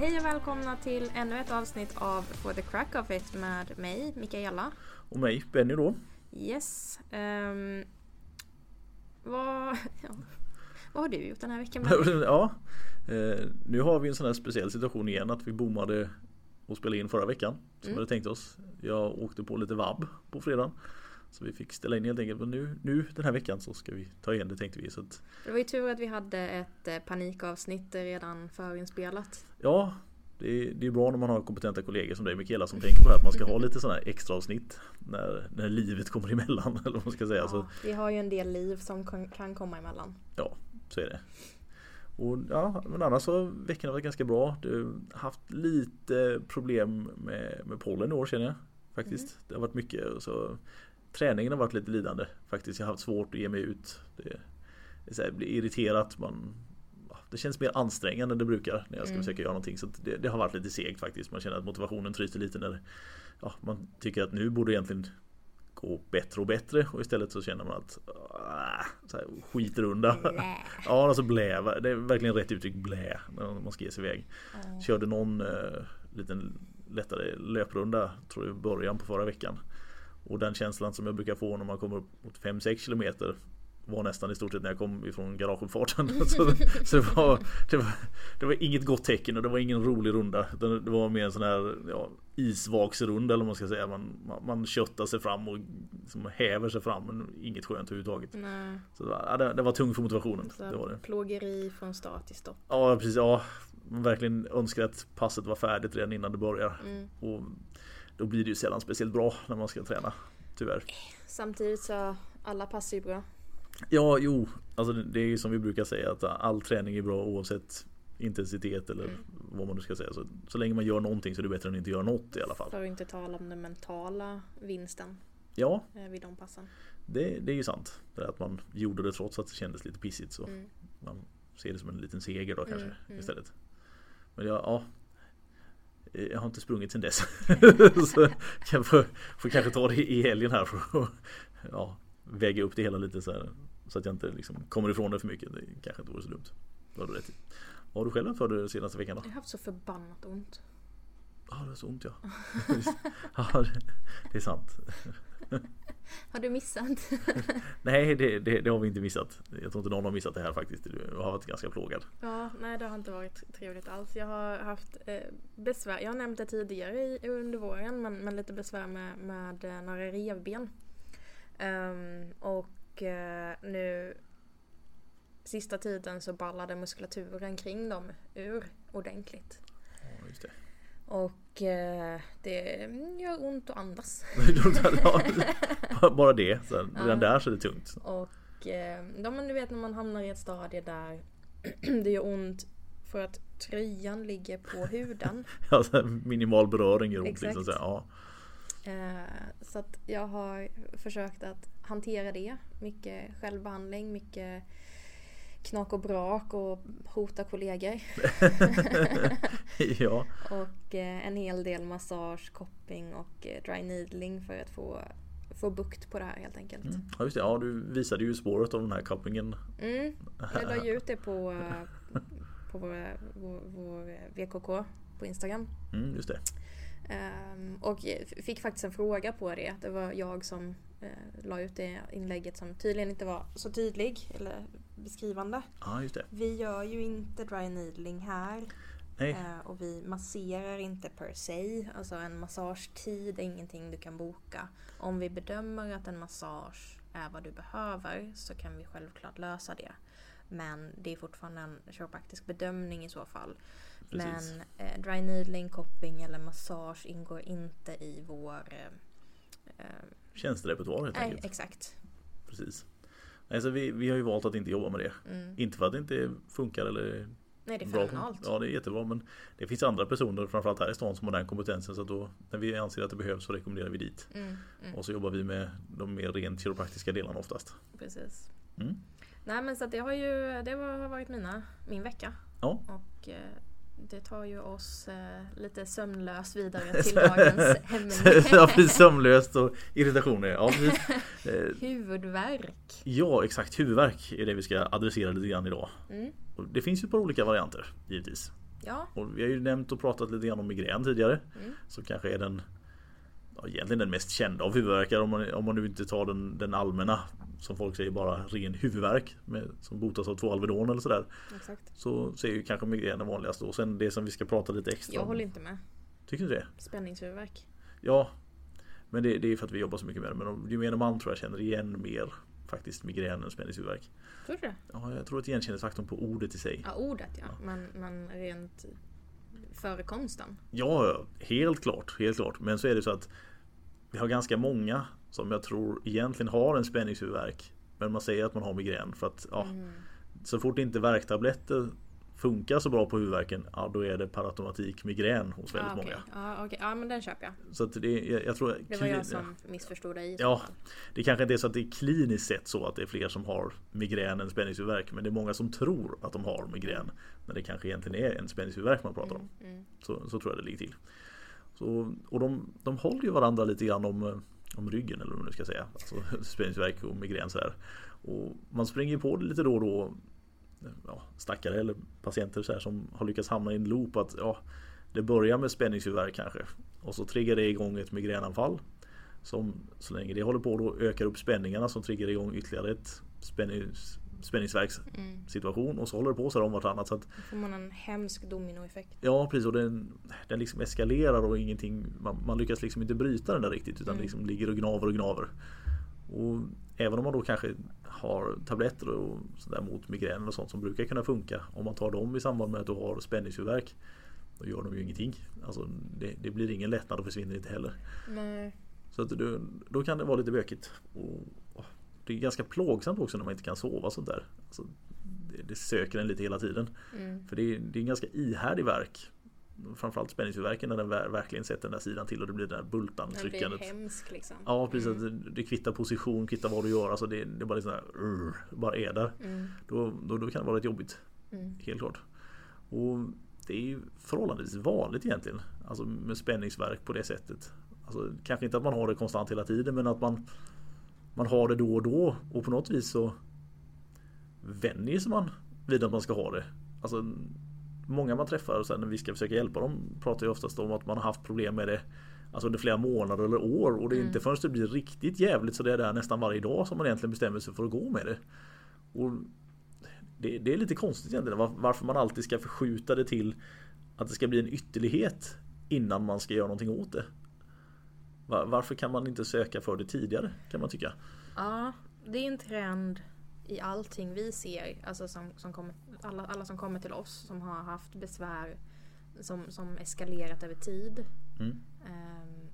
Hej och välkomna till ännu ett avsnitt av For the Crack of It med mig, Mikaela. Och mig, Benny då. Yes. Um, vad, ja. vad har du gjort den här veckan? ja, eh, nu har vi en sån här speciell situation igen att vi bommade och spelade in förra veckan. Som mm. vi hade tänkt oss. Jag åkte på lite vabb på fredagen. Så vi fick ställa in helt enkelt. Men nu, nu den här veckan så ska vi ta igen det tänkte vi. Så att... Det var ju tur att vi hade ett eh, panikavsnitt redan förinspelat. Ja, det är, det är bra när man har kompetenta kollegor som dig Mikaela som tänker på det här, att man ska ha lite sådana här extra avsnitt när, när livet kommer emellan. Eller vad man ska säga. Ja, så... Vi har ju en del liv som kan komma emellan. Ja, så är det. Och ja, men annars har veckan varit ganska bra. Du har haft lite problem med, med pollen i år känner jag. Faktiskt. Mm. Det har varit mycket. Så träningen har varit lite lidande faktiskt. Jag har haft svårt att ge mig ut. Det, det här, blir irriterat. Man, det känns mer ansträngande än det brukar när jag ska mm. försöka göra någonting. Så det, det, har varit lite segt faktiskt. Man känner att motivationen tryter lite när ja, man tycker att nu borde egentligen gå bättre och bättre och istället så känner man att äh, så här, skiter undan. Ja, alltså blä. Det är verkligen rätt uttryck blä när man ska ge sig iväg. Mm. Körde någon uh, liten lättare löprunda tror jag i början på förra veckan. Och den känslan som jag brukar få när man kommer upp mot 5-6 kilometer var nästan i stort sett när jag kom ifrån garageuppfarten. så, så det, var, det, var, det var inget gott tecken och det var ingen rolig runda. Det var mer en sån här ja, isvaksrunda eller vad man ska säga. Man, man, man köttar sig fram och liksom häver sig fram men inget skönt överhuvudtaget. Nej. Så det var, ja, det, det var tungt för motivationen. Så det var det. Plågeri från start till stopp. Ja precis. Ja, man verkligen önskar att passet var färdigt redan innan det börjar. Mm. Och då blir det ju sällan speciellt bra när man ska träna. Tyvärr. Samtidigt så alla passar ju bra. Ja, jo. Alltså det är ju som vi brukar säga att all träning är bra oavsett intensitet eller mm. vad man nu ska säga. Så, så länge man gör någonting så är det bättre än att inte göra något i alla fall. För att inte tala om den mentala vinsten. Ja. Eh, vid de passen. Det, det är ju sant. Det att man gjorde det trots att det kändes lite pissigt. Så mm. Man ser det som en liten seger då kanske mm, mm. istället. Men ja, ja, jag har inte sprungit sen dess. så jag får, får, kanske ta det i helgen här för att ja, väga upp det hela lite så här, Så att jag inte liksom kommer ifrån det för mycket. Det kanske inte vore så dumt. Vad har du rätt i. Vad har du själv haft för dig senaste veckan då? Jag har haft så förbannat ont. Ja, det är så ont ja. ja, det är sant. Har du missat? nej, det, det, det, har vi inte missat. Jag tror inte någon har missat det här faktiskt. Du har varit ganska plågad. Ja, nej det har inte varit trevligt alls. Jag har haft eh, besvär, jag har nämnt det tidigare i, under våren, men, men lite besvär med, med eh, några revben. Um, och uh, nu sista tiden så ballade muskulaturen kring dem ur ordentligt. Ja, just det. Och eh, det gör ont att andas. Bara det, så redan ja. där så är det tungt. Och eh, ja, men du vet när man hamnar i ett stadie där det gör ont för att tröjan ligger på huden. ja, minimal beröring gör ont. Liksom, så, ja. Eh, så att jag har försökt att hantera det. Mycket självbehandling, mycket knak och brak och hota kollegor. ja. Och eh, en hel del massage, kopping och eh, dry needling för att få, få bukt på det här helt enkelt. Mm. Ja just det, ja du visade ju spåret av den här koppingen. Mm. Jag la ju ut det på, eh, på vår, vår, vår VKK på Instagram. Mm, just det. Um, och fick faktiskt en fråga på det. Det var jag som uh, la ut det inlägget som tydligen inte var så tydlig eller beskrivande. Ja, just det. Vi gör ju inte dry needling här. Nej. Uh, och vi masserar inte per se. Alltså en massagetid är ingenting du kan boka. Om vi bedömer att en massage är vad du behöver så kan vi självklart lösa det. Men det är fortfarande en kiropraktisk bedömning i så fall. Precis. Men eh, dry needling, kopping eller massage ingår inte i vår eh, eh tjänsterepertoar helt enkelt. exakt. Precis. Alltså vi, vi har ju valt att inte jobba med det. Mm. Inte för att det inte funkar eller Nej det är fenomenalt. Ja det är jättebra men det finns andra personer framförallt här i stan som har den kompetensen så då när vi anser att det behövs så rekommenderar vi dit. Mm, mm. Och så jobbar vi med de mer rent kiropraktiska delarna oftast. Precis. Mm. Nej men så det har ju det har varit mina, min vecka. Ja. Och det tar ju oss eh, lite sömnlöst vidare till dagens ämne. ja, sömnlöst och irritationer. Ja, eh, huvudvärk. Ja, exakt. Huvudvärk är det vi ska adressera lite grann idag. Mm. Det finns ju ett par olika varianter givetvis. Ja. Och vi har ju nämnt och pratat lite grann om migrän tidigare. Mm. Som kanske är den egentligen den mest kända av huvudvärkar om man, om man nu inte tar den, den allmänna som folk säger bara ren huvudvärk med, som botas av två Alvedon eller sådär. Exakt. Så, så är ju kanske migrän den vanligaste och sen det som vi ska prata lite extra Jag håller inte med. Tycker du det? Spänningshuvudvärk. Ja, men det, det är för att vi jobbar så mycket med det. Men gemene man tror jag känner igen mer faktiskt migrän än spänningshuvudvärk. Tror du det? Ja, jag tror att igenkänningsfaktorn på ordet i sig. Ja, ordet ja. ja. Men, men rent förekomsten? Ja, helt klart. Helt klart. Men så är det så att vi har ganska många som jag tror egentligen har en spänningshuvudvärk. Men man säger att man har migrän för att ja, mm. så fort inte värktabletter funkar så bra på huvudvärken, ja då är det per automatik migrän hos väldigt ja, okay. många. Ja, okay. ja men den köper jag. Så det, jag, jag tror, det var jag som missförstod dig. Ja, det kanske inte är så att det är kliniskt sett så att det är fler som har migrän än spänningshuvudvärk. Men det är många som tror att de har migrän. När det kanske egentligen är en spänningshuvudvärk man pratar om. Mm, mm. Så, så tror jag det ligger till. Så, och de, de håller ju varandra lite grann om, eh, om ryggen eller vad man nu ska säga. Alltså spänningsvärk och migrän sådär. Och man springer på det lite då och då ja, stackare eller patienter så här, som har lyckats hamna i en loop att ja, det börjar med spänningshuvudvärk kanske och så triggar det igång ett migränanfall som så länge det håller på då ökar upp spänningarna som triggar igång ytterligare ett spännings, spänningsverkssituation mm. och så håller det på så här om vartannat. Så att, Då får man en hemsk dominoeffekt. Ja precis och den, den liksom eskalerar och ingenting man, man lyckas liksom inte bryta den där riktigt utan mm. liksom ligger och gnaver och gnaver. Och även om man då kanske har tabletter och sådär mot migrän och sånt som brukar kunna funka. Om man tar dem i samband med att du har spänningshuvudvärk. Då gör de ju ingenting. Alltså det, det blir ingen lättnad och försvinner inte heller. Nej. Så att du, då kan det vara lite bökigt. Och det är ganska plågsamt också när man inte kan sova sånt där. Alltså, det, det söker en lite hela tiden. Mm. För det är, det är en ganska ihärdig verk framförallt spänningshuvudvärken när den verkligen sätter den där sidan till och det blir det där bultan tryckandet. Det är hemskt liksom. Ja precis, mm. det, det kvittar position, kvittar vad du gör. Alltså det, det är bara liksom där, uh, bara är där. Mm. Då, då, då, kan det vara rätt jobbigt. Mm. Helt klart. Och det är ju förhållandevis vanligt egentligen. Alltså med spänningsverk på det sättet. Alltså, kanske inte att man har det konstant hela tiden men att man Man har det då och då och på något vis så Vänjer sig man vid att man ska ha det. Alltså många man träffar och sen när vi ska försöka hjälpa dem pratar ju oftast om att man har haft problem med det Alltså under flera månader eller år och det är mm. inte förrän det blir riktigt jävligt så det är där nästan varje dag som man egentligen bestämmer sig för att gå med det. Och det, det är lite konstigt egentligen varför man alltid ska förskjuta det till att det ska bli en ytterlighet innan man ska göra någonting åt det. Varför kan man inte söka för det tidigare kan man tycka? Ja, det är en trend i allting vi ser, alltså som, som kommer, alla, alla som kommer till oss som har haft besvär som, som eskalerat över tid. Mm. Um,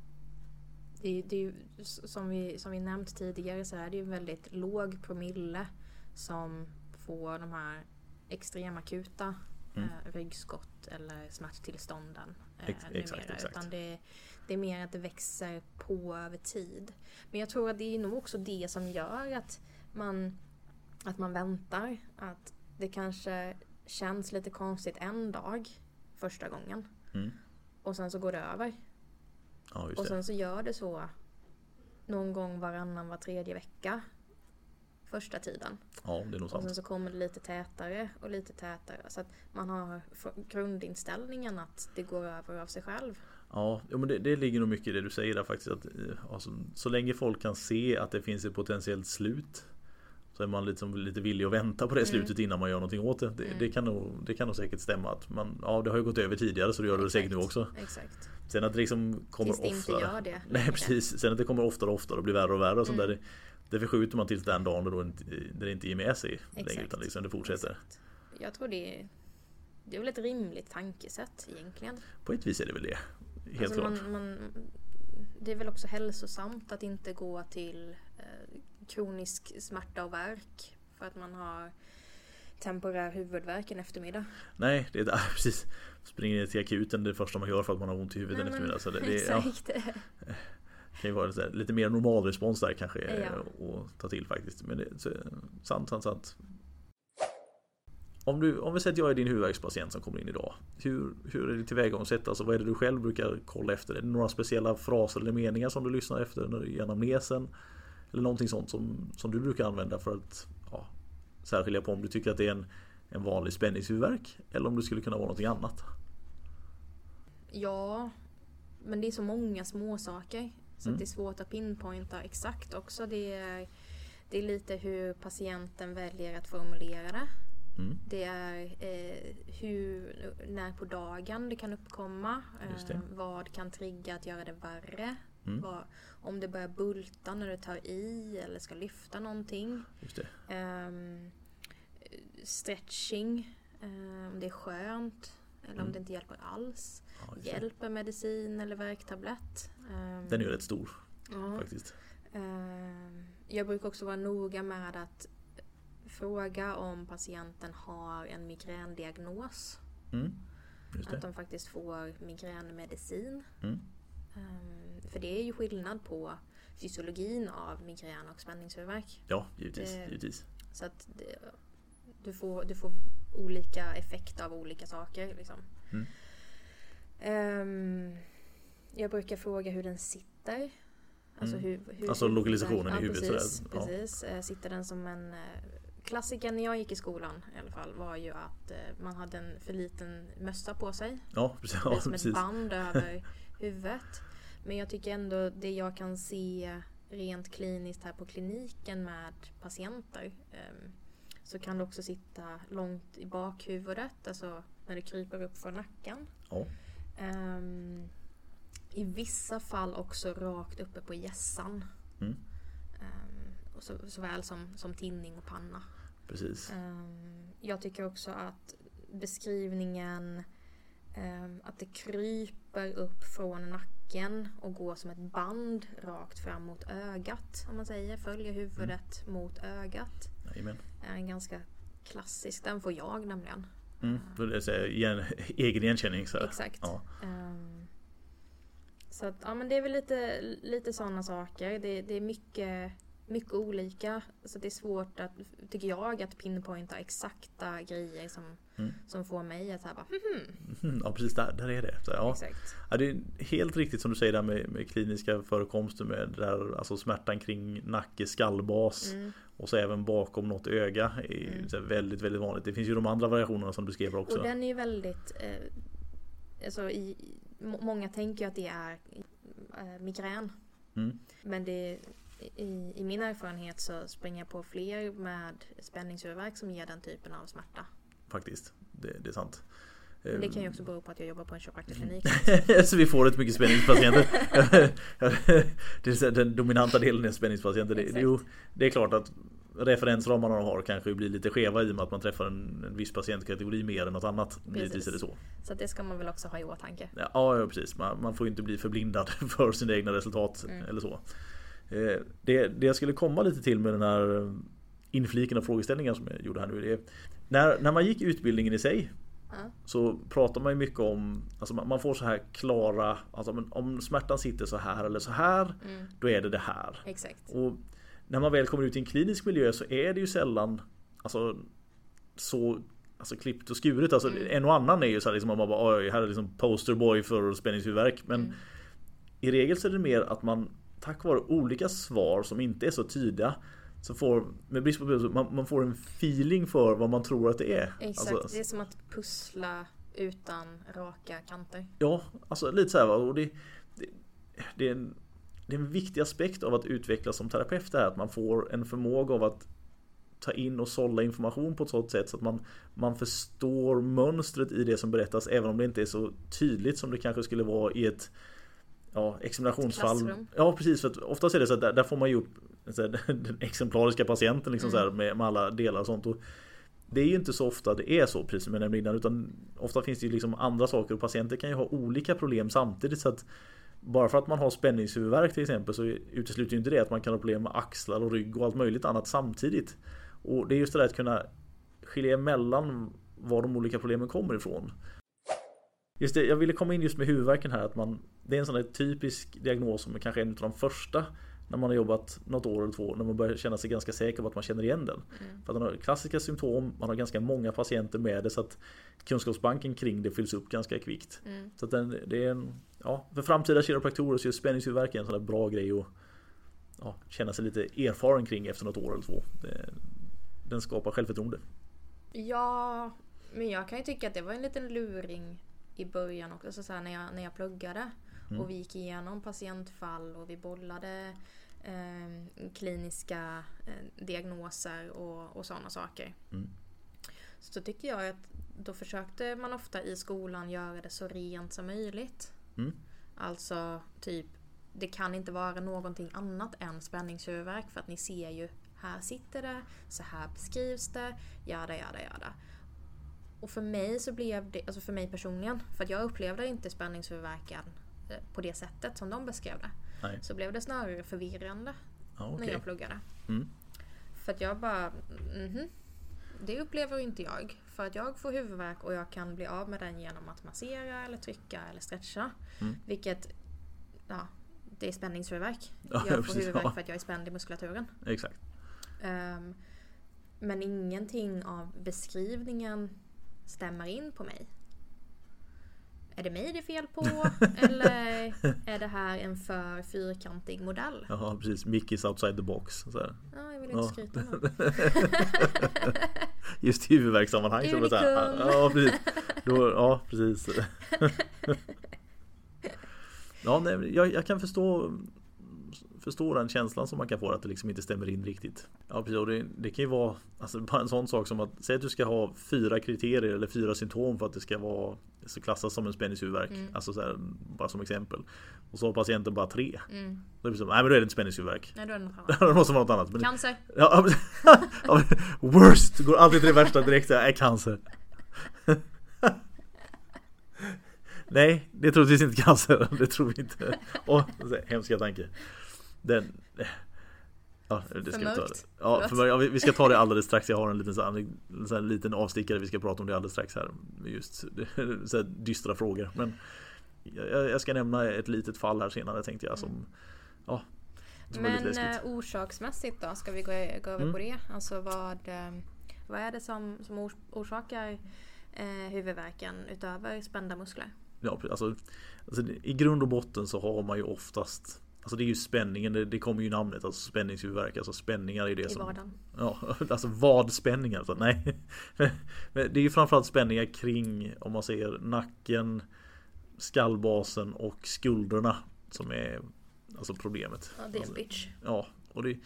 det, det, som, vi, som vi nämnt tidigare så är det ju väldigt låg promille som får de här extrema akuta mm. eh, ryggskott eller smärttillstånden. Eh, Ex exakt, exakt. Utan det, det är mer att det växer på över tid. Men jag tror att det är nog också det som gör att man att man väntar. Att det kanske känns lite konstigt en dag första gången. Mm. Och sen så går det över. Ja, och sen så gör det så någon gång varannan, var tredje vecka. Första tiden. Ja, det är nog sant. Och sen så kommer det lite tätare och lite tätare. Så att man har grundinställningen att det går över av sig själv. Ja, men det, det ligger nog mycket i det du säger där faktiskt. Att, alltså, så länge folk kan se att det finns ett potentiellt slut så är man liksom lite villig att vänta på det mm. slutet innan man gör någonting åt det. Det, mm. det, kan, nog, det kan nog säkert stämma att man, ja det har ju gått över tidigare så det gör det säkert nu också. Exakt. Sen att det liksom kommer Tills det oftare. inte gör det. Nej precis. Sen att det kommer oftare och oftare och blir värre och värre och sånt mm. där. Det förskjuter man tills den dagen då det det inte ger med sig Exakt. längre utan liksom det fortsätter. Exakt. Jag tror det är, det är väl ett rimligt tankesätt egentligen. På ett vis är det väl det. Helt alltså klart. Man, man, det är väl också hälsosamt att inte gå till eh, kronisk smärta och värk för att man har temporär huvudvärk en eftermiddag. Nej, det är där, precis. Springer ner till akuten det första man gör för att man har ont i huvudet en eftermiddag. Så det, det, exakt. Ja, kan ju vara lite, lite mer normal respons där kanske ja. att ta till faktiskt. Men det, så, sant, sant, sant. Om, du, om vi säger att jag är din huvudvärkspatient som kommer in idag. Hur, hur är det tillvägagångssätt? Alltså vad är det du själv brukar kolla efter? Är det några speciella fraser eller meningar som du lyssnar efter i anamnesen? Eller någonting sånt som, som du brukar använda för att särskilja på om du tycker att det är en, en vanlig spänningshuvudvärk eller om det skulle kunna vara någonting annat. ja, men det är så många små saker Så mm. det är svårt att pinpointa exakt också. Det är, det är lite hur patienten väljer att formulera det. Mm. Det är eh, hur, när på dagen det kan uppkomma. Eh, vad kan trigga att göra det värre. Mm. Vad, om det börjar bulta när du tar i eller ska lyfta någonting. Eh, stretching, om det är skönt eller mm. om det inte hjälper alls. Ja, hjälper medicin eller värktablett. Um, Den är ju rätt stor ja. faktiskt. Uh, jag brukar också vara noga med att fråga om patienten har en migrändiagnos. Mm. Att de faktiskt får migränmedicin. Mm. Um, för det är ju skillnad på fysiologin av migrän och spänningshuvudvärk. Ja, givetvis. Det, givetvis. Så att det, du, får, du får olika effekt av olika saker. Liksom. Mm. Um, jag brukar fråga hur den sitter. Alltså, hur, hur, alltså lokalisationen ja, i huvudet. Precis, ja. precis. Eh, sitter den som en eh, Klassiker när jag gick i skolan i alla fall var ju att eh, man hade en för liten mössa på sig. Ja, precis. Ja, som ett band över huvudet. Men jag tycker ändå det jag kan se rent kliniskt här på kliniken med patienter ehm, så kan det också sitta långt i bakhuvudet, alltså när det kryper upp för nacken. Ja. Um, I vissa fall också rakt uppe på gässan. Mm. Um, och så, såväl som, som tinning och panna. Precis. Um, jag tycker också att beskrivningen att det kryper upp från nacken och går som ett band rakt fram mot ögat. Om man säger. Följer huvudet mm. mot ögat. Amen. Är en ganska klassisk. Den får jag nämligen. Mm, det är igen, egen igenkänning. Så. Exakt. Ja. Um, så att, ja men det är väl lite, lite sådana saker. Det, det är mycket, mycket olika. Så det är svårt att, tycker jag, att pinpointa exakta grejer som, mm. som får mig att säga bara mm, Ja precis, där, där är det. Ja. Exakt. Ja, det är helt riktigt som du säger där med, med kliniska förekomster med där, alltså smärtan kring nacke, skallbas. Mm. Och så även bakom något öga är mm. väldigt, väldigt vanligt. Det finns ju de andra variationerna som du skrev också. Och den är ju väldigt eh, alltså i, Många tänker att det är eh, migrän. Mm. Men det, i, i, min erfarenhet så springer jag på fler med spänningshuvudvärk som ger den typen av smärta. Faktiskt, det, det är sant. Men det kan ju också bero på att jag jobbar på en kiropraktorklinik. så vi får rätt mycket spänningspatienter. det är den dominanta delen är spänningspatienter. Det, jo, det är klart att referensramarna de har kanske blir lite skeva i och med att man träffar en, en viss patientkategori mer än något annat. Givetvis är det så. Så det ska man väl också ha i åtanke. Ja, ja precis. Man, man får inte bli förblindad för sina egna resultat mm. eller så. Eh, det, det jag skulle komma lite till med den här infliken av frågeställningar som jag gjorde här nu. Det är, när, när man gick utbildningen i sig så pratar man ju mycket om, alltså man får så här klara, alltså om smärtan sitter så här eller så här, mm. då är det det här. Exakt. Och när man väl kommer ut i en klinisk miljö så är det ju sällan alltså, så alltså, klippt och skuret. Alltså, mm. En och annan är ju så här, liksom, man bara, här är liksom posterboy för spänningshuvudvärk. Men mm. i regel så är det mer att man tack vare olika svar som inte är så tydliga så får, med brist på man, man får en feeling för vad man tror att det är. Exakt, alltså, det är som att pussla utan raka kanter. Ja, alltså lite så här, och det, det, det, är en, det är en viktig aspekt av att utvecklas som terapeut är att man får en förmåga av att ta in och sålla information på ett sådant sätt så att man, man förstår mönstret i det som berättas även om det inte är så tydligt som det kanske skulle vara i ett ja, examinationsfall. Ja precis, för att oftast är det så att där, där får man ju upp den exemplariska patienten liksom mm. så här, med, med, alla delar och sånt. Och det är ju inte så ofta det är så precis som jag nämnde innan utan ofta finns det ju liksom andra saker och patienter kan ju ha olika problem samtidigt så att bara för att man har spänningshuvudvärk till exempel så utesluter ju inte det att man kan ha problem med axlar och rygg och allt möjligt annat samtidigt. Och det är just det där att kunna skilja emellan var de olika problemen kommer ifrån. Just det, jag ville komma in just med huvudvärken här att man Det är en sån där typisk diagnos som är kanske en av de första när man har jobbat något år eller två när man börjar känna sig ganska säker på att man känner igen den. Mm. För att den har klassiska symptom, man har ganska många patienter med det så att kunskapsbanken kring det fylls upp ganska kvickt. Mm. Så att den, det är en, ja, för framtida kiropraktorer så är spänningshuvudvärk en sån där bra grej att ja, känna sig lite erfaren kring efter något år eller två. Det, den skapar självförtroende. Ja, men jag kan ju tycka att det var en liten luring i början också, så, så här, när, jag, när jag pluggade. Mm. Och vi gick igenom patientfall och vi bollade eh, kliniska eh, diagnoser och, och sådana saker. Mm. Så tycker jag att då försökte man ofta i skolan göra det så rent som möjligt. Mm. Alltså typ det kan inte vara någonting annat än spänningshuvudvärk för att ni ser ju här sitter det, så här beskrivs det, jada jada jada. Och för mig så blev det, alltså för mig personligen, för att jag upplevde inte spänningshuvudvärken eh, på det sättet som de beskrev det. Nej. Så blev det snarare förvirrande ah, okay. när jag pluggade. Mm. För att jag bara, mm -hmm, det upplever inte jag. För att jag får huvudvärk och jag kan bli av med den genom att massera eller trycka eller stretcha. Mm. Vilket, ja, det är spänningshuvudvärk. Ja, jag får huvudvärk ja. för att jag är spänd i muskulaturen. Exakt. Um, men ingenting av beskrivningen stämmer in på mig. Är det mig det är fel på? eller är det här en för fyrkantig modell? Ja precis, Mickey's outside the box. Så här. Ja, jag vill inte ja. skryta nu. Just i huvudvärkssammanhang. Så så här, ja, precis. Då, ja, precis. ja, nej, jag, jag kan förstå förstå den känslan som man kan få att det liksom inte stämmer in riktigt. Ja precis, och det, det kan ju vara alltså, bara en sån sak som att säga att du ska ha fyra kriterier eller fyra symptom för att det ska vara så klassas som en spänningshuvudvärk. Mm. Alltså så här, bara som exempel. Och så har patienten bara tre. Mm. Då är det som, nej men då är det inte spänningshuvudvärk. Nej då är det något annat. det måste vara något annat. Men cancer. Ja, worst! Går alltid till det värsta direkt. Är cancer. Nej, det är troligtvis inte cancer. Det tror vi inte. Åh, hemska tanke. Den... Ja, det ska vi ta. Ja, för, ja, vi ska ta det alldeles strax. Jag har en liten, så här, en så här, liten avstickare. Vi ska prata om det alldeles strax här. Just så här, dystra frågor. Men jag, jag, ska nämna ett litet fall här senare tänkte jag. Som, mm. ja, som Men eh, orsaksmässigt då? Ska vi gå, gå över mm. på det? Alltså vad, eh, vad är det som, som orsakar eh, huvudvärken utöver spända muskler? Ja, alltså, alltså, I grund och botten så har man ju oftast Alltså det är ju spänningen, det, det kommer ju namnet, alltså spänningshuvudvärk, alltså spänningar är det I som... Vardagen. Ja, alltså vadspänningar, alltså, nej. Men det är ju framförallt spänningar kring, om man säger nacken, skallbasen och skulderna som är alltså problemet. Ja, det är en bitch. Ja, och det,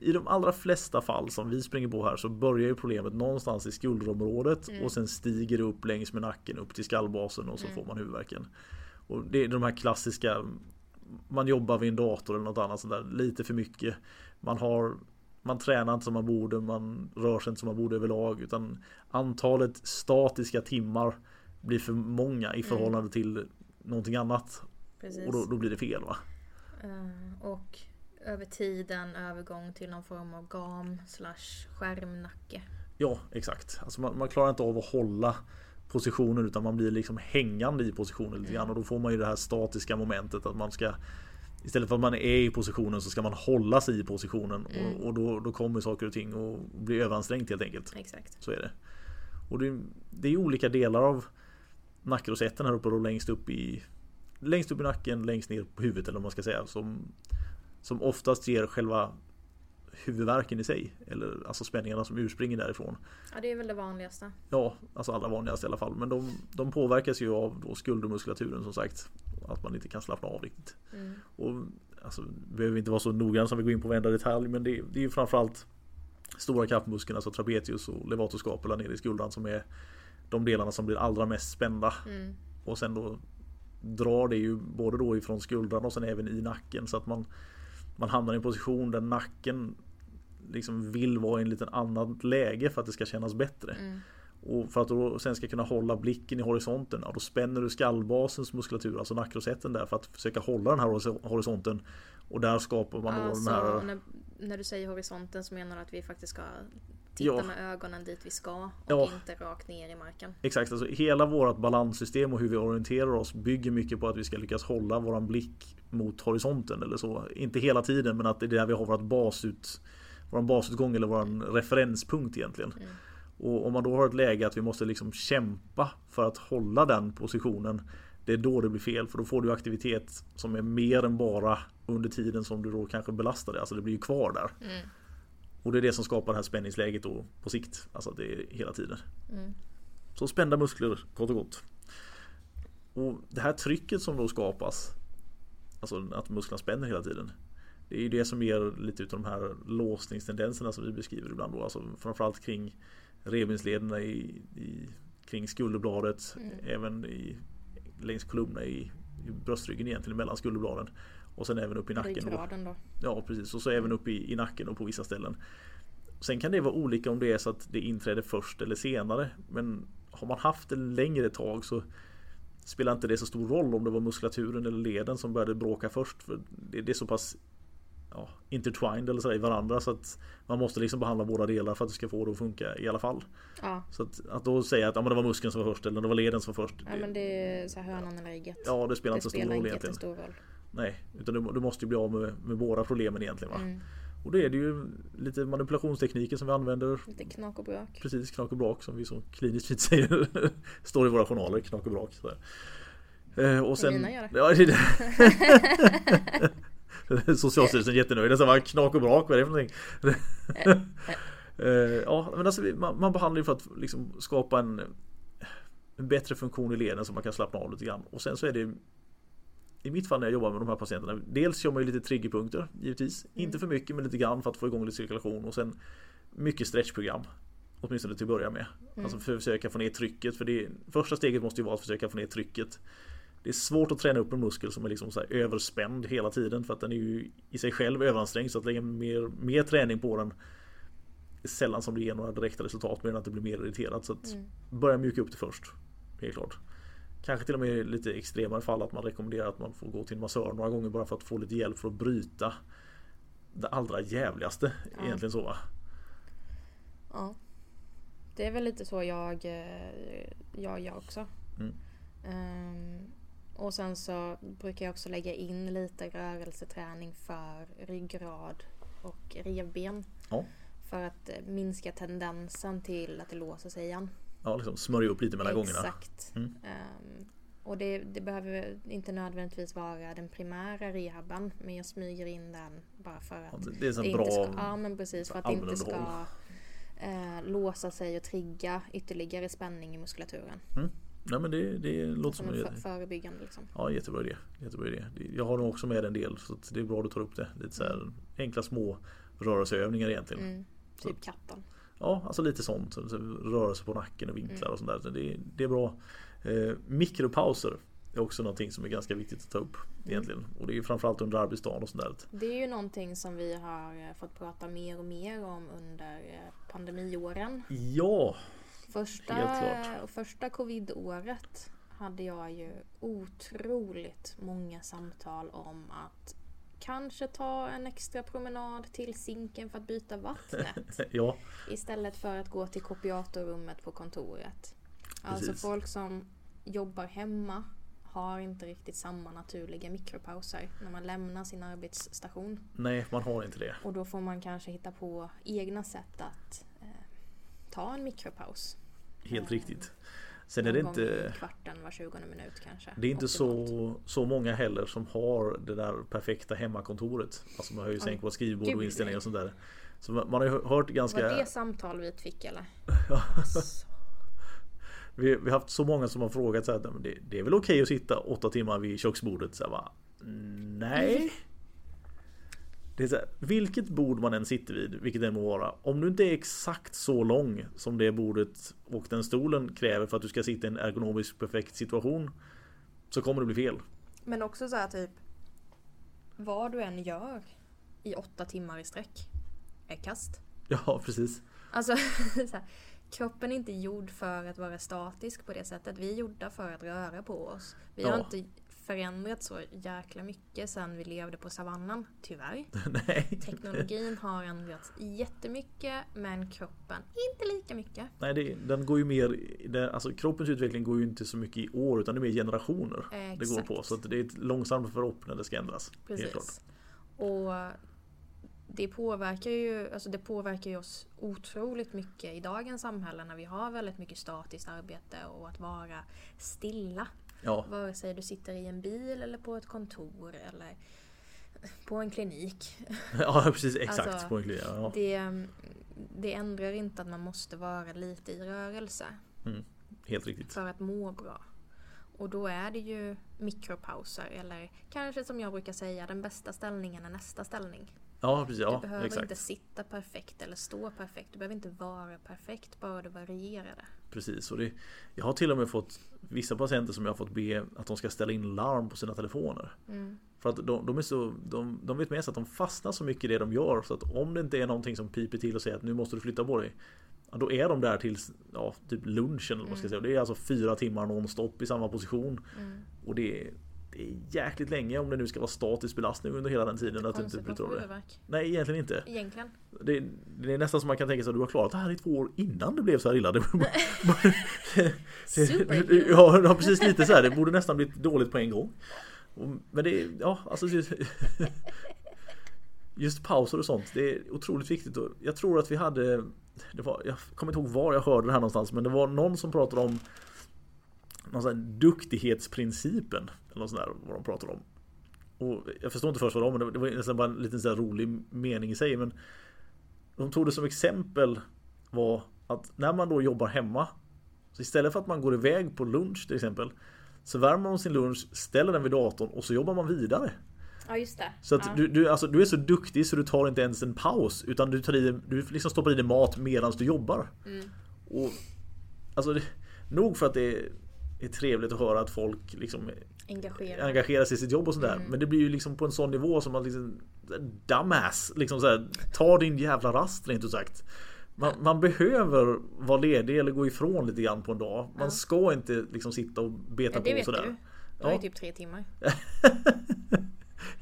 i de allra flesta fall som vi springer på här så börjar ju problemet någonstans i skulderområdet mm. och sen stiger det upp längs med nacken upp till skallbasen och så mm. får man huvudvärken. Och det är de här klassiska man jobbar vid en dator eller något annat sånt där lite för mycket. Man har man tränar inte som man borde, man rör sig inte som man borde överlag utan antalet statiska timmar blir för många i mm. förhållande mm. till någonting annat. Precis. Och då, då, blir det fel va? Uh, och över tiden övergång till någon form av gam slash skärmnacke. Ja exakt. Alltså man, man klarar inte av att hålla positionen utan man blir liksom hängande i positionen lite grann och då får man ju det här statiska momentet att man ska Istället för att man är i positionen så ska man hålla sig i positionen mm. och, och, då, då kommer saker och ting och bli överansträngt helt enkelt. Exakt. Så är det. Och det, det är olika delar av nackrosetten här uppe då längst upp i Längst upp i nacken, längst ner på huvudet eller vad man ska säga som Som oftast ger själva huvudvärken i sig. Eller alltså spänningarna som urspringer därifrån. Ja det är väl det vanligaste. Ja, alltså allra vanligaste i alla fall. Men de, de påverkas ju av då skuldermuskulaturen som sagt. Att man inte kan slappna av riktigt. Mm. Och alltså, behöver inte vara så noggrann som vi går in på varenda detalj. Men det, det är ju framförallt stora kaffmuskeln, alltså trapezius och levator nere i skuldran som är de delarna som blir allra mest spända. Mm. Och sen då drar det ju både då ifrån skuldran och sen även i nacken så att man man hamnar i en position där nacken liksom vill vara i en liten annat läge för att det ska kännas bättre. Mm. Och för att du sen ska kunna hålla blicken i horisonten, ja, då spänner du skallbasens muskulatur, alltså nackrosetten där för att försöka hålla den här horisonten. Och där skapar man alltså, då den här... När, när, du säger horisonten så menar du att vi faktiskt ska titta ja. med ögonen dit vi ska och ja. inte rakt ner i marken. Exakt, alltså hela vårt balanssystem och hur vi orienterar oss bygger mycket på att vi ska lyckas hålla våran blick mot horisonten eller så. Inte hela tiden men att det är där vi har vårt basut vår basutgång eller vår referenspunkt egentligen. Mm. Och om man då har ett läge att vi måste liksom kämpa för att hålla den positionen. Det är då det blir fel för då får du aktivitet som är mer än bara under tiden som du då kanske belastar det. Alltså det blir ju kvar där. Mm. Och det är det som skapar det här spänningsläget då på sikt. Alltså det är hela tiden. Mm. Så spända muskler kort och gott. Och det här trycket som då skapas, alltså att musklerna spänner hela tiden. Det är ju det som ger lite utav de här låsningstendenserna som vi beskriver ibland då. Alltså framförallt kring revbenslederna i, i, kring skulderbladet, mm. även i, längs kolumnerna i, i bröstryggen egentligen mellan skulderbladen. Och sen även upp i nacken. Då. då. Ja precis och så även upp i, i nacken och på vissa ställen. Sen kan det vara olika om det är så att det inträder först eller senare. Men har man haft det längre tag så spelar inte det så stor roll om det var muskulaturen eller leden som började bråka först. För det är så pass ja, intertwined eller så i varandra så att man måste liksom behandla båda delar för att det ska få det att funka i alla fall. Ja. Så att, att då säga att ja, men det var muskeln som var först eller det var leden som var först. Ja det, men det är så hönan eller ägget. Ja det spelar det inte så stor roll egentligen. Stor roll. Nej, utan du, du, måste ju bli av med, med båda problemen egentligen. Va? Mm. Och då är det ju lite manipulationstekniker som vi använder. Lite knak och brak. Precis, knak och brak som vi så kliniskt fint säger. Står i våra journaler, knak och brak. Så eh, och sen, mina gör det. Ja, det, det. Socialstyrelsen jättenöjda. Så bara, knak och brak, vad är det för någonting? Eh, ja, men alltså, man, man behandlar ju för att liksom skapa en, en bättre funktion i leden så man kan slappna av lite grann. Och sen så är det i mitt fall när jag jobbar med de här patienterna Dels kör man ju lite triggerpunkter givetvis mm. Inte för mycket men lite grann för att få igång lite cirkulation och sen Mycket stretchprogram Åtminstone till att börja med mm. Alltså för att försöka få ner trycket för det Första steget måste ju vara att försöka få ner trycket Det är svårt att träna upp en muskel som är liksom så överspänd hela tiden för att den är ju i sig själv överansträngd så att lägga mer, mer träning på den är Sällan som det ger några direkta resultat mer än att det blir mer irriterat så att mm. Börja mjuka upp det först Helt klart Kanske till och med lite extremare fall att man rekommenderar att man får gå till en massör några gånger bara för att få lite hjälp för att bryta det allra jävligaste ja. egentligen så va? Ja. Det är väl lite så jag, eh, jag gör också. Mm. Um, och sen så brukar jag också lägga in lite rörelseträning för ryggrad och revben. Ja. För att minska tendensen till att det låser sig igen ja, liksom smörja upp lite mellan Exakt. gångerna. Exakt. Mm. Um, och det, det, behöver inte nödvändigtvis vara den primära rehaben men jag smyger in den bara för att ja, det är så det bra inte ska, Ja men precis för att det inte ska eh, låsa sig och trigga ytterligare spänning i muskulaturen. Mm. Nej men det, det låter som, en förebyggande liksom. Ja jättebra idé. jättebra idé. Jag har nog också med en del så det är bra att du tar upp det. Lite så här mm. enkla små rörelseövningar egentligen. Mm. Typ katten. Ja, alltså lite sånt. Rörelse på nacken och vinklar och sånt där. Det, det är bra. Eh, mikropauser är också någonting som är ganska viktigt att ta upp mm. egentligen. Och det är framförallt under arbetsdagen och sånt där. Det är ju någonting som vi har eh, fått prata mer och mer om under eh, pandemiåren. Ja, första. Första covidåret hade jag ju otroligt många samtal om att Kanske ta en extra promenad till sinken för att byta vattnet. ja. Istället för att gå till kopiatorrummet på kontoret. Alltså Precis. folk som jobbar hemma har inte riktigt samma naturliga mikropauser när man lämnar sin arbetsstation. Nej, man har inte det. Och då får man kanske hitta på egna sätt att ta en mikropaus. Helt eh, riktigt. Sen är det inte... kvarten var 20 minut kanske. Det är inte så, så många heller som har det där perfekta hemmakontoret. Alltså man har ju sänkt på skrivbord och inställningar och sånt där. Så man, har ju hört ganska... Var det samtal vi fick eller? vi, vi har haft så många som har frågat så här, det, det är väl okej okay att sitta åtta timmar vid köksbordet? Så här, bara, Nej. Det är så här, vilket bord man än sitter vid, vilket det må vara. Om du inte är exakt så lång som det bordet och den stolen kräver för att du ska sitta i en ergonomisk perfekt situation. Så kommer det bli fel. Men också så här typ. Vad du än gör i åtta timmar i sträck är kast. Ja, precis. Alltså, här, kroppen är inte gjord för att vara statisk på det sättet. Vi är gjorda för att röra på oss. Vi ja. har inte förändrats så jäkla mycket sen vi levde på savannen, tyvärr. Nej. Teknologin har ändrats jättemycket men kroppen inte lika mycket. Nej, det, den går ju mer, det, alltså kroppens utveckling går ju inte så mycket i år utan det är mer generationer Exakt. det går på. Så det är ett långsamt förlopp när det ska ändras. Precis. Och det påverkar ju alltså det påverkar ju oss otroligt mycket i dagens samhälle när vi har väldigt mycket statiskt arbete och att vara stilla. Ja. Vare sig du sitter i en bil eller på ett kontor eller på en klinik. Ja precis, exakt alltså, på en klinik. Ja. Det, det ändrar inte att man måste vara lite i rörelse. Mm, helt riktigt. För att må bra. och då är det ju mikropauser eller kanske som jag brukar säga den bästa ställningen är nästa ställning. Ja, precis. Ja, du behöver exakt. inte sitta perfekt eller stå perfekt. Du behöver inte vara perfekt, bara du varierar det. Precis, och det, jag har till och med fått vissa patienter som jag har fått be att de ska ställa in larm på sina telefoner. Mm. För att de, de, är så, de, de vet med sig att de fastnar så mycket i det de gör så att om det inte är någonting som piper till och säger att nu måste du flytta på dig Då är de där tills ja, typ lunchen eller vad man ska säga. Det är alltså fyra timmar nonstop i samma position. Mm. Och det är, det är jäkligt länge om det nu ska vara statisk belastning under hela den tiden. Att du inte av det. huvudvärk. Nej egentligen inte. Egentligen. Det, det är nästan som man kan tänka sig att du har klarat det här i två år innan det blev så här illa. Ja, ja, precis lite så här. Det borde nästan blivit dåligt på en gång. Men det är, ja, alltså just, just pauser och sånt. Det är otroligt viktigt. Jag tror att vi hade, det var, jag kommer inte ihåg var jag hörde det här någonstans, men det var någon som pratade om någon sån här duktighetsprincipen. Eller något sånt där, vad de pratade om. Och jag förstår inte först vad var, men det var nästan bara en liten så här rolig mening i sig. Men de tog det som exempel var att när man då jobbar hemma så istället för att man går iväg på lunch till exempel Så värmer man sin lunch, ställer den vid datorn och så jobbar man vidare. Ja just det. Så att ja. du, du, alltså, du är så duktig så du tar inte ens en paus utan du, tar i, du liksom stoppar i dig mat medan du jobbar. Mm. Och, alltså, det, nog för att det är, är trevligt att höra att folk liksom Engagerad. engagerar sig i sitt jobb och sådär. Mm. Men det blir ju liksom på en sån nivå som man liksom Dumbass! Liksom såhär, ta din jävla rast rent ut sagt. Man, man behöver vara ledig eller gå ifrån lite grann på en dag. Man Ja. ska inte liksom sitta och beta Ja, det på vet sådär. du. Det var ju Ja. typ tre timmar.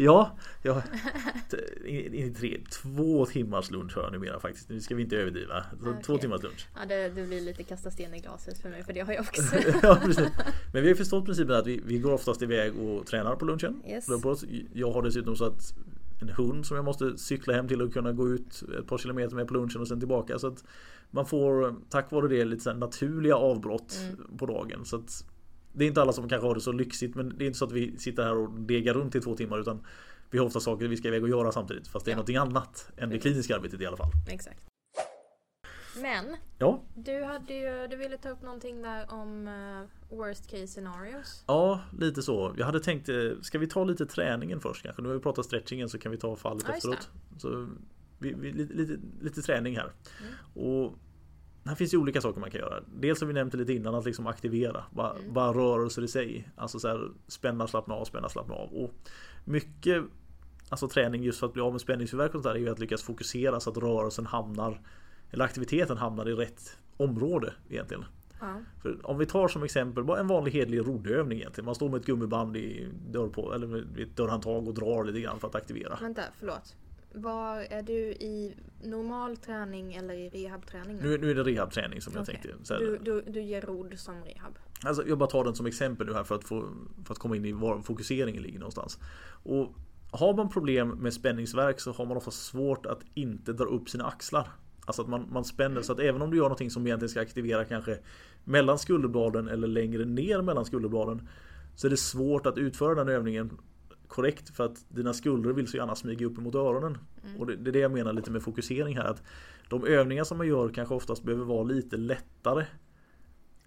Ja, ja t- in, in, tre, två timmars lunch har jag numera faktiskt. Nu ska vi inte överdriva. Så Okej. Två timmars lunch. Ja det, det blir lite kasta sten i glaset för mig för det har jag också. ja, precis. Men vi har förstått principen att vi, vi går oftast iväg och tränar på lunchen. Yes. Jag har dessutom så att en hund som jag måste cykla hem till och kunna gå ut ett par kilometer med på lunchen och sen tillbaka. Så att man får tack vare det lite naturliga avbrott Mm. på dagen. Så att det är inte alla som kanske har det så lyxigt men det är inte så att vi sitter här och degar runt i två timmar utan vi har ofta saker vi ska iväg och göra samtidigt fast det är Ja. någonting annat än det kliniska arbetet i alla fall. Exakt. Men Ja, du hade ju, du ville ta upp någonting där om eh, worst case scenarios. ja lite så. Jag hade tänkt, eh, ska vi ta lite träningen först kanske? Nu har vi pratat stretchingen så kan vi ta fallet Ja, efteråt. Så vi, vi, lite, lite, lite träning här. Mm. Och här finns ju olika saker man kan göra. Dels har vi nämnt det lite innan att liksom aktivera. Bara, Mm. bara rörelser i sig. Alltså så här, spänna, slappna av, spänna, slappna av. Och mycket Alltså träning just för att bli av med spänningshuvudvärk och sånt där är ju att lyckas fokusera så att rörelsen hamnar Eller aktiviteten hamnar i rätt område egentligen. Ja. För om vi tar som exempel bara en vanlig hedlig roddövning egentligen. Man står med ett gummiband i dörr på, eller med ett dörrhandtag och drar lite grann för att aktivera. Vänta, förlåt. Var är du i normal träning eller i rehabträning nu? Nu, är det rehabträning som jag Okej. tänkte. Så Du, du, du ger rodd som rehab. Alltså jag bara tar den som exempel nu här för att, få, för att komma in i var fokuseringen ligger någonstans. Och har man problem med spänningsverk så har man ofta svårt att inte dra upp sina axlar. Alltså att man, man spänner så att även om du gör någonting som egentligen ska aktivera kanske mellan skulderbladen eller längre ner mellan skulderbladen så är det svårt att utföra den övningen korrekt för att dina skuldror vill så gärna smyga upp emot öronen. Och det, det är det jag menar lite med fokusering här. att De övningar som man gör kanske oftast behöver vara lite lättare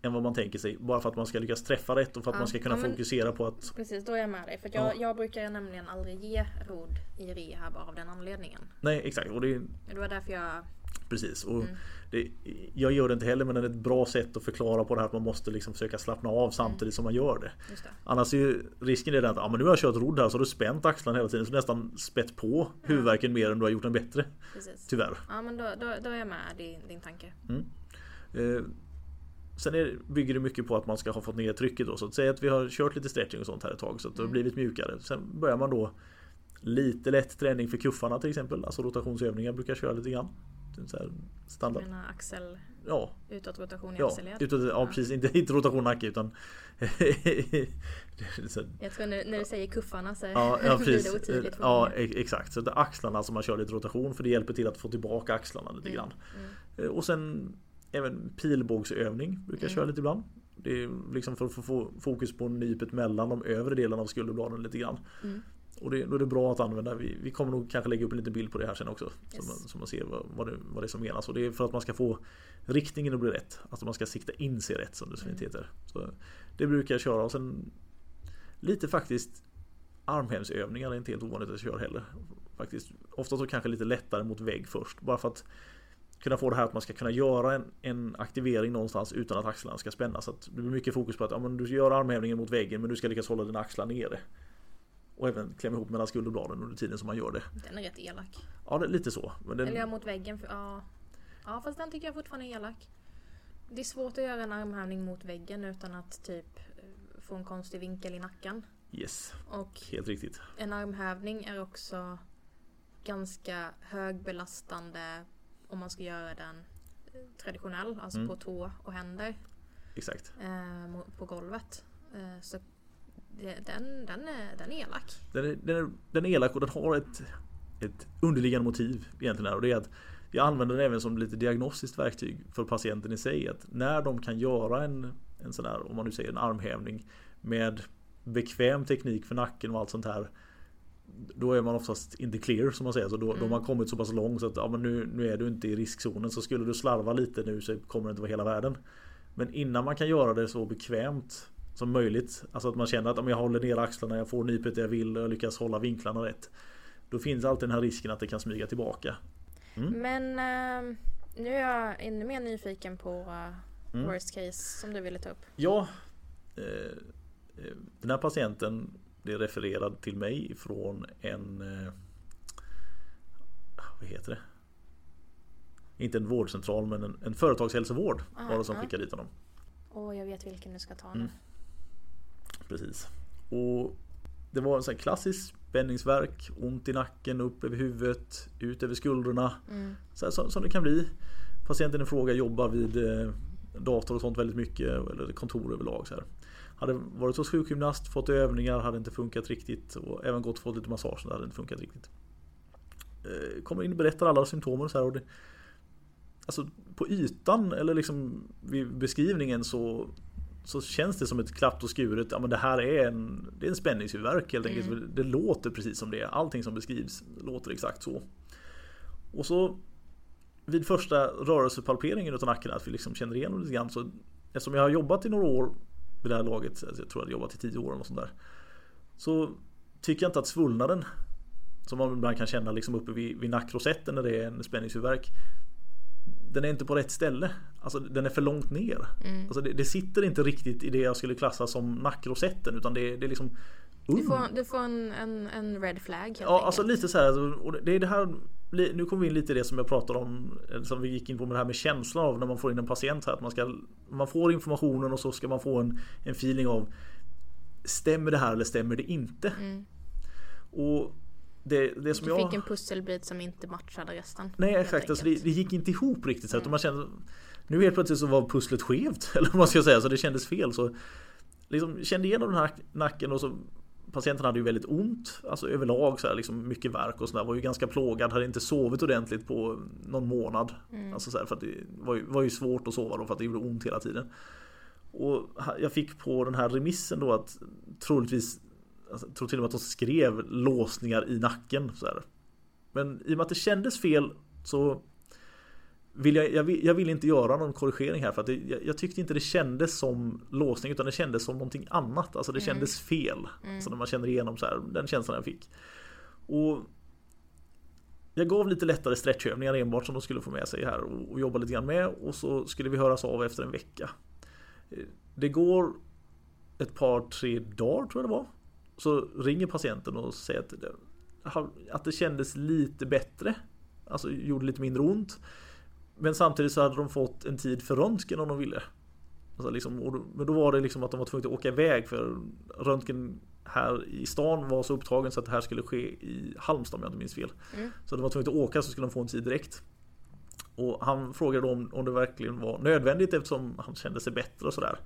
än vad man tänker sig. Bara för att man ska lyckas träffa rätt och för att Ja, man ska kunna ja, men- fokusera på att Precis, då är jag med dig. För jag, Ja. jag brukar nämligen aldrig ge rodd i rehab av den anledningen. Nej exakt och det Det var därför jag... precis. Och Mm. det, jag gör det inte heller men det är ett bra sätt att förklara på det här att man måste liksom försöka slappna av samtidigt som man gör det. Det. Annars är ju risken är att ja, men nu har jag kört rodd här så har du spänt axlarna hela tiden så nästan spett på huvudvärken mer än du har gjort den bättre. Precis. Tyvärr. Ja men då, då, då är jag med din, din tanke. Eh, sen är, bygger det mycket på att man ska ha fått ner trycket då. Så att säga att vi har kört lite stretching och sånt här ett tag så att det har Mm. blivit mjukare. Sen börjar man då lite lätt träning för kuffarna till exempel. Alltså rotationsövningar brukar jag köra lite grann. Så här standard. Mina axel... Ja, Utåtrotation i ja, axelled. utåt, ja precis. Inte, inte rotation nacke utan Jag tror när, när du säger kuffarna så Ja, ja blir det otydligt Ja e- exakt. Så det är axlarna som man kör lite rotation för det hjälper till att få tillbaka axlarna lite grann. Mm. Eh, Och sen även pilbågsövning brukar jag Mm. köra lite ibland. Det är liksom för att få fokus på nypet mellan de övre delarna av skulderbladen lite grann. Mm. Och det, då är det bra att använda. Vi, vi kommer nog kanske lägga upp en liten bild på det här sen också. Yes. Så, man, så man ser vad, vad, det, vad det är som menas. Och det är för att man ska få riktningen att bli rätt. Alltså man ska sikta in sig rätt som det så fint mm. heter. Så det brukar jag köra och sen lite faktiskt armhävsövningar är inte helt ovanligt att jag kör heller. Faktiskt. Ofta så kanske lite lättare mot vägg först. Bara för att kunna få det här att man ska kunna göra en, en aktivering någonstans utan att axlarna ska spännas. Så att det blir mycket fokus på att ja, men du gör armhävningen mot väggen men du ska lyckas hålla dina axlar nere. Och även klämma ihop mellan skulderbladen under tiden som man gör det. Den är rätt elak. Ja, det är lite så. Men den... Eller mot väggen. För, ja. ja, fast den tycker jag fortfarande är elak. Det är svårt att göra en armhävning mot väggen utan att typ eh, få en konstig vinkel i nacken. Yes, och helt riktigt. En armhävning är också ganska högbelastande om man ska göra den eh, traditionell, alltså mm. på tå och händer. Exakt. Eh, på golvet. Eh, så den, den, är, den är elak. Den är, den, är, den är elak och den har ett, ett underliggande motiv egentligen. Och det är att jag använder den även som lite diagnostiskt verktyg för patienten i sig. Att när de kan göra en, en sån här, om man nu säger en armhävning med bekväm teknik för nacken och allt sånt här. Då är man oftast inte clear som man säger. Så då, mm. då har man mm. kommit så pass långt så att ja, men nu, nu är du inte i riskzonen. Så skulle du slarva lite nu så kommer det inte vara hela världen. Men innan man kan göra det så bekvämt som möjligt. Alltså att man känner att om jag håller ner axlarna, jag får nypet jag vill och jag lyckas hålla vinklarna rätt. Då finns alltid den här risken att det kan smyga tillbaka. Mm. Men uh, nu är jag ännu mer nyfiken på uh, mm. worst case som du ville ta upp. Ja. Uh, den här patienten blev refererad till mig från en Vad heter det? Inte en vårdcentral men en, en företagshälsovård var det som skickade dit honom. Åh, jag vet vilken du ska ta nu. Mm. Precis. Och det var en sån klassisk spänningsverk, ont i nacken, upp över huvudet, ut över skuldrorna. Mm. Så här, som, som det kan bli. Patienten i fråga jobbar vid eh, dator och sånt väldigt mycket, eller kontor överlag. Så här. Hade varit hos sjukgymnast, fått övningar, hade inte funkat riktigt och även gått och fått lite massage, det hade inte funkat riktigt. Eh, kommer in och berättar alla symptomen och så här. Och det, alltså på ytan eller liksom vid beskrivningen så så känns det som ett klappt och skuret, ja men det här är en, det är en spänningshuvudvärk helt enkelt. Mm. Det låter precis som det. Allting som beskrivs låter exakt så. Och så vid första rörelsepalperingen utav nacken, att vi liksom känner igen lite grann. Så, eftersom jag har jobbat i några år vid det här laget, alltså jag tror jag har jobbat i tio år och sånt där. Så tycker jag inte att svullnaden som man ibland kan känna liksom uppe vid, vid nackrosetten när det är en spänningshuvudvärk den är inte på rätt ställe. Alltså den är för långt ner. Mm. Alltså det, det, sitter inte riktigt i det jag skulle klassa som nackrosetten utan det, det är liksom um. Du får, du får en, en, en red flag Ja enkelt. alltså lite så här. Och det är det här nu kommer vi in lite i det som jag pratade om Som vi gick in på med det här med känslan av när man får in en patient här att man ska Man får informationen och så ska man få en, en feeling av Stämmer det här eller stämmer det inte? Mm. Och det, det som du fick en pusselbit som inte matchade resten. Nej exakt, alltså det, det, gick inte ihop riktigt. Så mm. man kände, nu helt plötsligt så var pusslet skevt. Eller vad man ska säga, så det kändes fel. Så liksom kände igenom den här nacken och så Patienten hade ju väldigt ont, alltså överlag så här, liksom mycket värk och sådär. Var ju ganska plågad, hade inte sovit ordentligt på någon månad. Mm. Alltså så här, för att det var ju, var ju svårt att sova då för att det gjorde ont hela tiden. Och jag fick på den här remissen då att troligtvis Alltså, jag tror till och med att de skrev låsningar i nacken. Så här. Men i och med att det kändes fel så vill jag, jag, vill, jag vill inte göra någon korrigering här för att det, jag, jag, tyckte inte det kändes som låsning utan det kändes som någonting annat. Alltså det mm. kändes fel. Mm. Alltså när man känner igenom så här, den känslan jag fick. Och jag gav lite lättare stretchövningar enbart som de skulle få med sig här och, och jobba lite grann med och så skulle vi höras av efter en vecka. Det går ett par, tre dagar tror jag det var. Så ringer patienten och säger att det, att det kändes lite bättre. Alltså gjorde lite mindre ont. Men samtidigt så hade de fått en tid för röntgen om de ville. Alltså liksom, men då var det liksom att de var tvungna att åka iväg för röntgen här i stan var så upptagen så att det här skulle ske i Halmstad om jag inte minns fel. Mm. Så de var tvungna att åka så skulle de få en tid direkt. Och han frågade då om, om det verkligen var nödvändigt eftersom han kände sig bättre och sådär.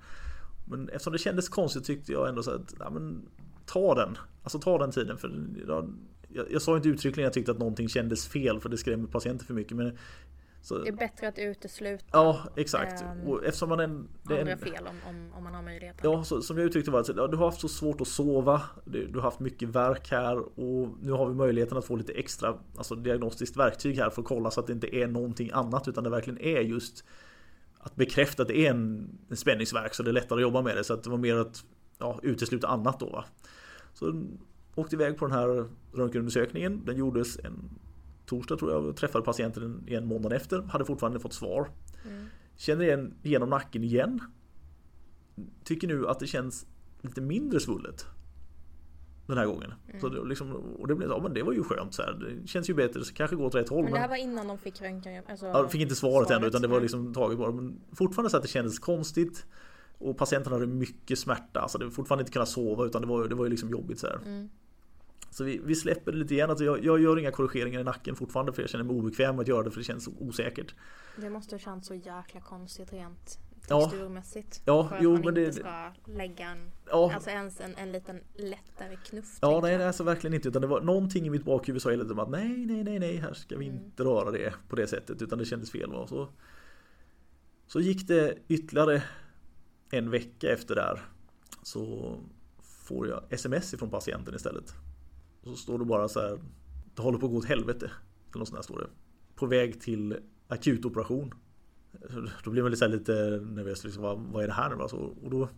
Men eftersom det kändes konstigt tyckte jag ändå så att ja, men, ta den. Alltså ta den tiden. För jag, jag, jag sa inte uttryckligen att jag tyckte att någonting kändes fel för det skrämmer patienter för mycket. Men Så, det är bättre att utesluta. Ja exakt. Ähm, och eftersom man en, det andra en, fel om, om, om, man har möjlighet. Ja så, som jag uttryckte var att ja, du har haft så svårt att sova. Du, du, har haft mycket verk här och nu har vi möjligheten att få lite extra alltså diagnostiskt verktyg här för att kolla så att det inte är någonting annat utan det verkligen är just att bekräfta att det är en, en spänningsverk så det är lättare att jobba med det. Så att det var mer att ja, utesluta annat då. Va? Så åkte iväg på den här röntgenundersökningen. Den gjordes en torsdag tror jag träffade patienten en månad efter. Hade fortfarande fått svar. Mm. Känner igen genom nacken igen. Tycker nu att det känns lite mindre svullet. Den här gången. Mm. Så det, liksom, och det blev ja, men det var ju skönt så här. Det känns ju bättre, så kanske går åt rätt håll. Men det här var innan de fick röntgen? Alltså, ja, de fick inte svaret, svaret ännu utan det var liksom taget bara. Men fortfarande så att det kändes konstigt. Och patienten hade mycket smärta. Alltså det var fortfarande inte kunna sova utan det var, det var ju liksom jobbigt så här. Mm. Så vi, vi, släpper det lite igen. Alltså jag, jag, gör inga korrigeringar i nacken fortfarande för jag känner mig obekväm med att göra det för det känns osäkert. Det måste ha känts så jäkla konstigt rent texturmässigt. Ja, för jo, att man men inte det... ska lägga en, ja. alltså ens en, en liten lättare knuff. Ja, nej, nej, alltså verkligen inte. Utan det var någonting i mitt bakhuvud sa hela tiden att nej, nej, nej, nej, här ska vi mm. inte röra det på det sättet. Utan det kändes fel. Va? Så, så gick det ytterligare en vecka efter det här. Så får jag sms ifrån patienten istället. Och så står det bara så här. Det håller på att gå åt helvete. Eller något sånt där står det. På väg till akutoperation. Då blir man lite, lite nervös. Liksom, vad, vad är det här nu? Alltså, och då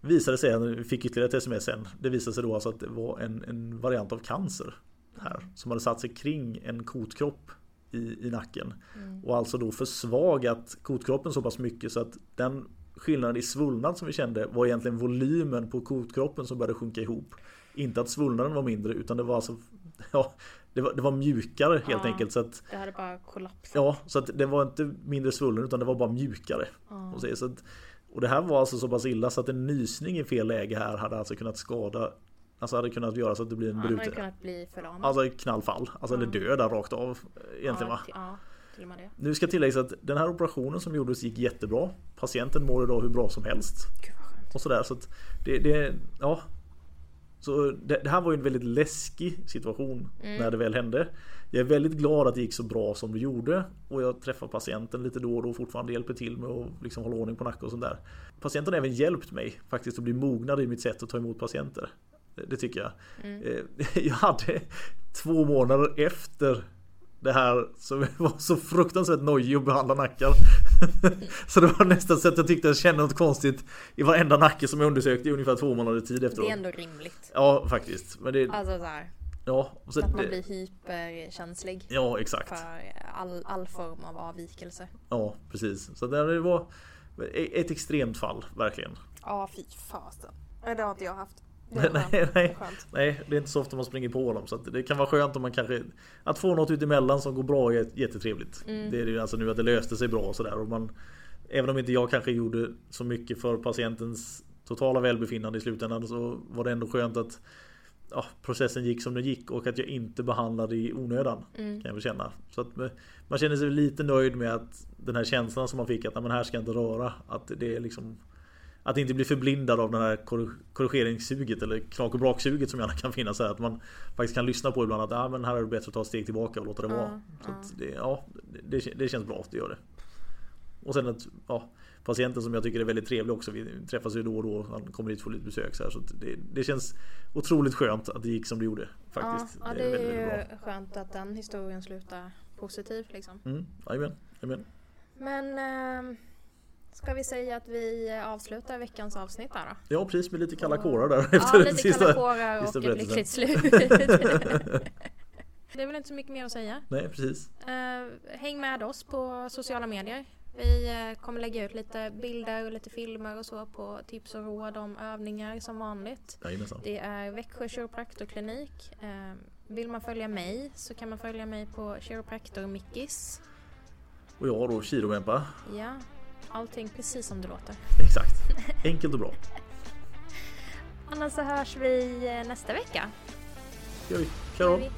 visade det sig, vi fick ytterligare ett sms sen. Det visade sig då alltså att det var en, en variant av cancer här. Som hade satt sig kring en kotkropp i, i nacken. Mm. Och alltså då försvagat kotkroppen så pass mycket så att den skillnaden i svullnad som vi kände var egentligen volymen på kotkroppen som började sjunka ihop. Inte att svullnaden var mindre utan det var alltså Ja, det var, det var mjukare helt ja, enkelt. Så att, det hade bara kollapsat. Ja, så att det var inte mindre svullen utan det var bara mjukare. Ja. Och, så, att, och det här var alltså så pass illa så att en nysning i fel läge här hade alltså kunnat skada Alltså hade kunnat göra så att det blir en bruten. hade kunnat bli förlamad. Alltså knallfall. Alltså eller döda rakt av. Egentligen va? Nu ska tilläggas att den här operationen som gjordes gick jättebra. Patienten mår idag hur bra som helst. Och sådär så att det, det, ja så det, det, här var ju en väldigt läskig situation mm. när det väl hände. Jag är väldigt glad att det gick så bra som det gjorde och jag träffar patienten lite då och då och fortfarande hjälper till med att liksom hålla ordning på nacken och sånt där. Patienten har även hjälpt mig faktiskt att bli mognad i mitt sätt att ta emot patienter. Det, det tycker jag. Mm. Eh, jag hade två månader efter det här som var så fruktansvärt nojig att behandla nackar. så det var nästan så att jag tyckte jag kände något konstigt i varenda nacke som jag undersökte i ungefär två månader tid efteråt. Det är ändå rimligt. Ja, faktiskt. Men det... Alltså så här. Ja, så att man blir hyperkänslig. Ja, exakt. För all, all form av avvikelse. Ja, precis. Så det var ett extremt fall, verkligen. Ja, fy fasen. Det har inte jag haft. Nej, nej, nej, det är inte så ofta man springer på dem så det kan vara skönt om man kanske Att få något utemellan som går bra är jättetrevligt. Mm. Det är ju alltså nu att det löste sig bra och sådär och man Även om inte jag kanske gjorde så mycket för patientens totala välbefinnande i slutändan så var det ändå skönt att ja, processen gick som den gick och att jag inte behandlade i onödan. Mm. Kan jag känna. Så att man känner sig lite nöjd med att den här känslan som man fick att men här ska jag inte röra. Att det är liksom att inte bli förblindad av den här korrigeringssuget eller knak och braksuget som gärna kan finnas här. Att man faktiskt kan lyssna på ibland att ah, men här är det bättre att ta ett steg tillbaka och låta det vara. Så uh. det, ja, det, det, känns bra att det gör det. Och sen att ja, patienten som jag tycker är väldigt trevlig också. Vi träffas ju då och då. Han kommer hit för lite besök. Så, här, så det, det, känns otroligt skönt att det gick som det gjorde. Faktiskt. Ja, ja det, är, väldigt, väldigt skönt att den historien slutar positivt. Liksom. Mm, amen, amen. Men äh, Ska vi säga att vi avslutar veckans avsnitt där då? Ja precis med lite kalla kårar där ja, efter lite sista, kalla kårar och ett lyckligt slut. det är väl inte så mycket mer att säga. Nej precis. Uh, häng med oss på sociala medier. Vi uh, kommer lägga ut lite bilder och lite filmer och så på tips och råd om övningar som vanligt. Jajamensan. Det är Växjö kiropraktorklinik. Uh, vill man följa mig så kan man följa mig på kiropraktor Mickis. Och jag då Kiromempa. Ja, allting precis som det låter. Exakt. Enkelt och bra. Annars så hörs vi eh, nästa vecka. gör vi. Hej